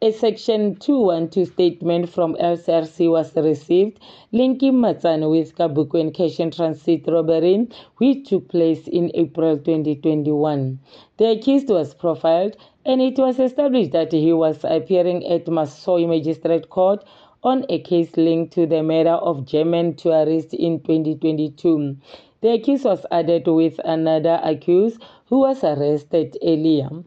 A Section 212 statement from LCRC was received linking Matsane with Kabokweni cash and transit robbery, which took place in April 2021. The accused was profiled and it was established that he was appearing at Masoyi Magistrate Court on a case linked to the murder of German tourists in 2022. The accused was added with another accused who was arrested earlier.